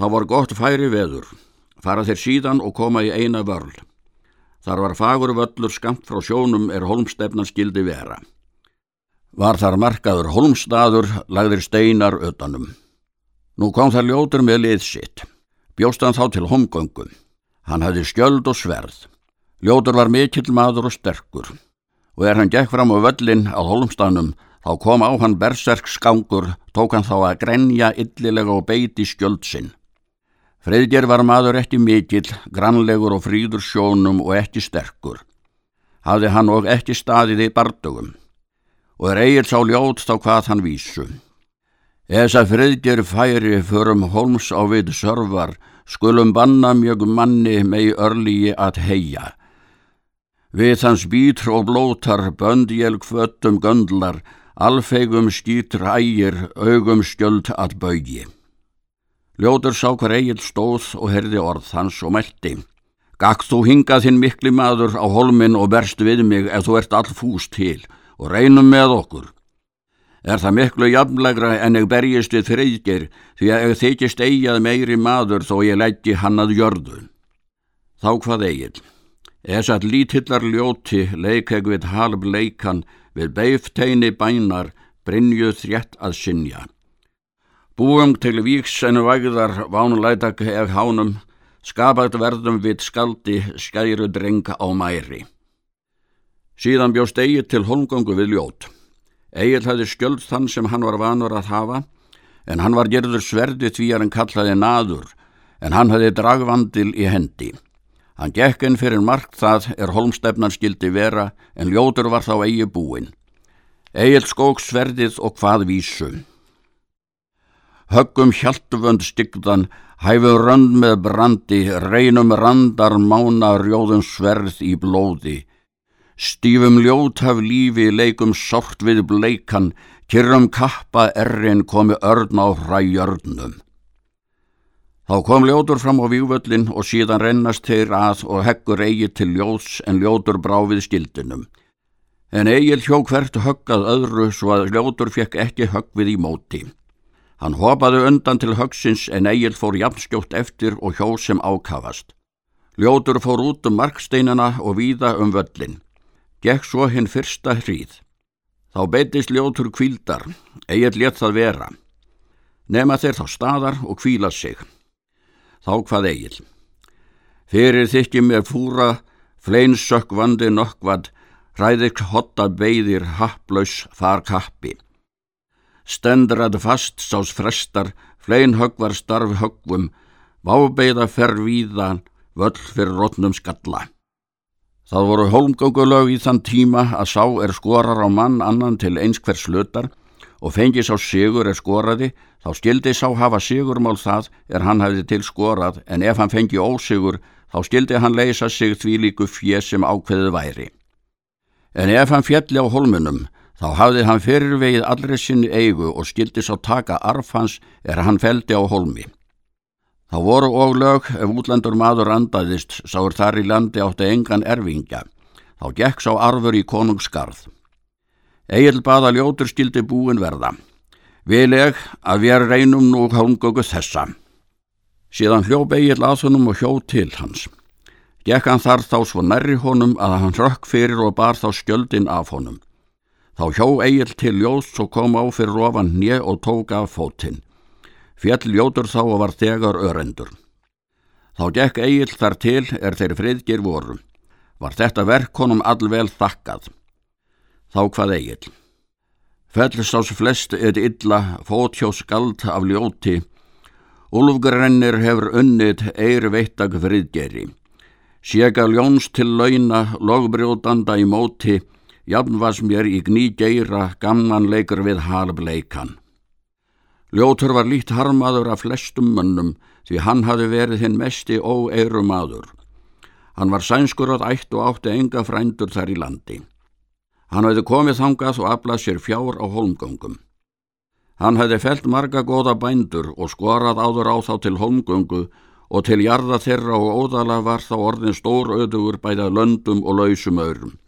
Þá var gott færi veður, fara þeir síðan og koma í eina vörl. Þar var fagur völlur skamt frá sjónum er holmstefnan skildi vera. Var þar markaður holmstaður, lagðir steinar utanum. Nú kom þar ljótur með lið sitt. Bjóst hann þá til homgöngum. Hann hafði skjöld og sverð. Ljótur var mikill maður og sterkur. Og er hann gekk fram á völlin á holmstanum, þá kom á hann berserk skangur, tók hann þá að grenja illilega og beiti skjöld sinn. Freyðger var maður ekki mikill, grannlegur og fríður sjónum og ekki sterkur. Hafði hann og ekki staðið í bardugum. Og er eigil sá ljót þá hvað hann vísu. Esa Freyðger færi förum holms á við sörvar, skulum banna mjög manni mei örlíi að heia. Við hans bítr og blótar, böndjel kvöttum göndlar, alfegum skýtr ægir, augum skjöld að baugi. Ljóður sá hver eigil stóð og herði orð hans og meldi. Gagð þú hingað þinn mikli maður á holmin og berst við mig ef þú ert all fús til og reynum með okkur. Er það miklu jafnlegra en ég berjist við freyðger því að ég þykist eigað meiri maður þó ég leggi hann að jörðu. Þá hvað eigil? Ess að lítillar ljóti leikeg við halb leikan við beifteini bænar brinjuð þrétt að sinja. Búum til víks en vægðar vánulætak ef hánum, skapagt verðum við skaldi skæru drenga á mæri. Síðan bjóst Egil til holmgöngu við ljót. Egil hafði skjöld þann sem hann var vanur að hafa, en hann var gerður sverdi því að hann kallaði naður, en hann hafði dragvandil í hendi. Hann gekk inn fyrir mark það er holmstefnan skildi vera, en ljótur var þá eigi búin. Egil skók sverðið og hvað vísu. Höggum hjaltuvönd stygdan, hæfum rönd með brandi, reynum randar mána rjóðum sverð í blóði. Stífum ljót af lífi, leikum sort við bleikan, kyrrum kappa errin komi örn á hræjörnum. Þá kom ljótur fram á vývöllin og síðan rennast þeir að og heggur eigi til ljóts en ljótur brá við skildinum. En eigil hjó hvert höggað öðru svo að ljótur fekk ekki högg við í móti. Hann hopaði undan til höggsins en Egil fór jafnskjótt eftir og hjó sem ákavast. Ljótur fór út um marksteinana og víða um völlin. Gekk svo hinn fyrsta hríð. Þá beitist ljótur kvíldar, Egil let það vera. Nema þeir þá staðar og kvíla sig. Þá hvað Egil. Fyrir þykki með fúra, fleinsök vandi nokkvad, hræðik hotta beigðir happlaus þar kappi. Stendrað fast sás frestar, flein höggvar starf höggvum, vábeiða fervíðan, völl fyrir rótnum skalla. Það voru hólmgöngulög í þann tíma að sá er skorar á mann annan til eins hvers slutar og fengi sá sigur er skoraði, þá skildi sá hafa sigurmál það er hann hefði til skorað en ef hann fengi ósigur þá skildi hann leysa sig því líku fjö sem ákveðið væri. En ef hann fjalli á hólmunum, Þá hafði hann fyrirvegið allri sinni eigu og skildi sá taka arfhans er hann feldi á holmi. Þá voru og lög ef útlendur maður andaðist sáur þar í landi átti engan erfingja. Þá gekk sá arfur í konungskarð. Egil baða ljótur skildi búin verða. Vileg að við reynum nú hálmgögu þessa. Síðan hljóp Egil aðhunum og hjó til hans. Gekk hann þar þá svo nærri honum að hann rökk fyrir og bar þá skjöldin af honum. Þá hjó Egil til ljós og kom á fyrir ofan nje og tók af fótinn. Fjall ljótur þá og var þegar örendur. Þá gekk Egil þar til er þeir friðgir voru. Var þetta verk honum allvel þakkað. Þá hvað Egil. Fellstás flest er illa fótjó skald af ljóti. Úlfgrennir hefur unnið eir veittak friðgeri. Sjega ljóns til launa, logbrjótanda í móti, Jafn var mér í gní geira gamman leikur við halbleikan. Ljótur var lít harmaður af flestum mönnum því hann hafi verið hinn mesti óeiru maður. Hann var sænskur átt ætt og átti enga frændur þar í landi. Hann hefði komið þangað og aflað sér fjár á holmgöngum. Hann hefði felt marga góða bændur og skorað áður á þá til holmgöngu og til jarða þeirra og óðala var þá orðin stór ödugur bæða löndum og lausum örum.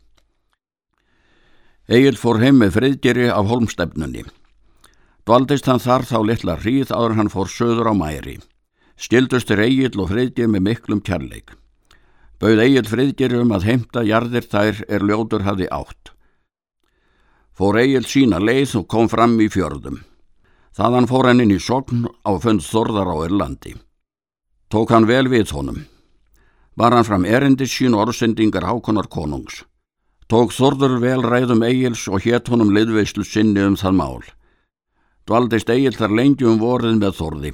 Egil fór heim með friðgeri af holmstefnunni. Dvaldist hann þar þá litla hríð áður hann fór söður á mæri. Stildust er Egil og Friðgir með miklum kærleik. Bauð Egil Friðgir um að heimta jarðir þær er ljótur hafi átt. Fór Egil sína leið og kom fram í fjörðum. Þaðan fór hann inn í sogn á fund Þorðar á Irlandi. Tók hann vel við honum. Var hann fram erindi sín orðsendingar hákonar konungs. Tók Þorður vel ræðum Egils og hétt honum liðveislu sinni um það mál. Dvaldist Egil þar lengi um vorið með Þorði.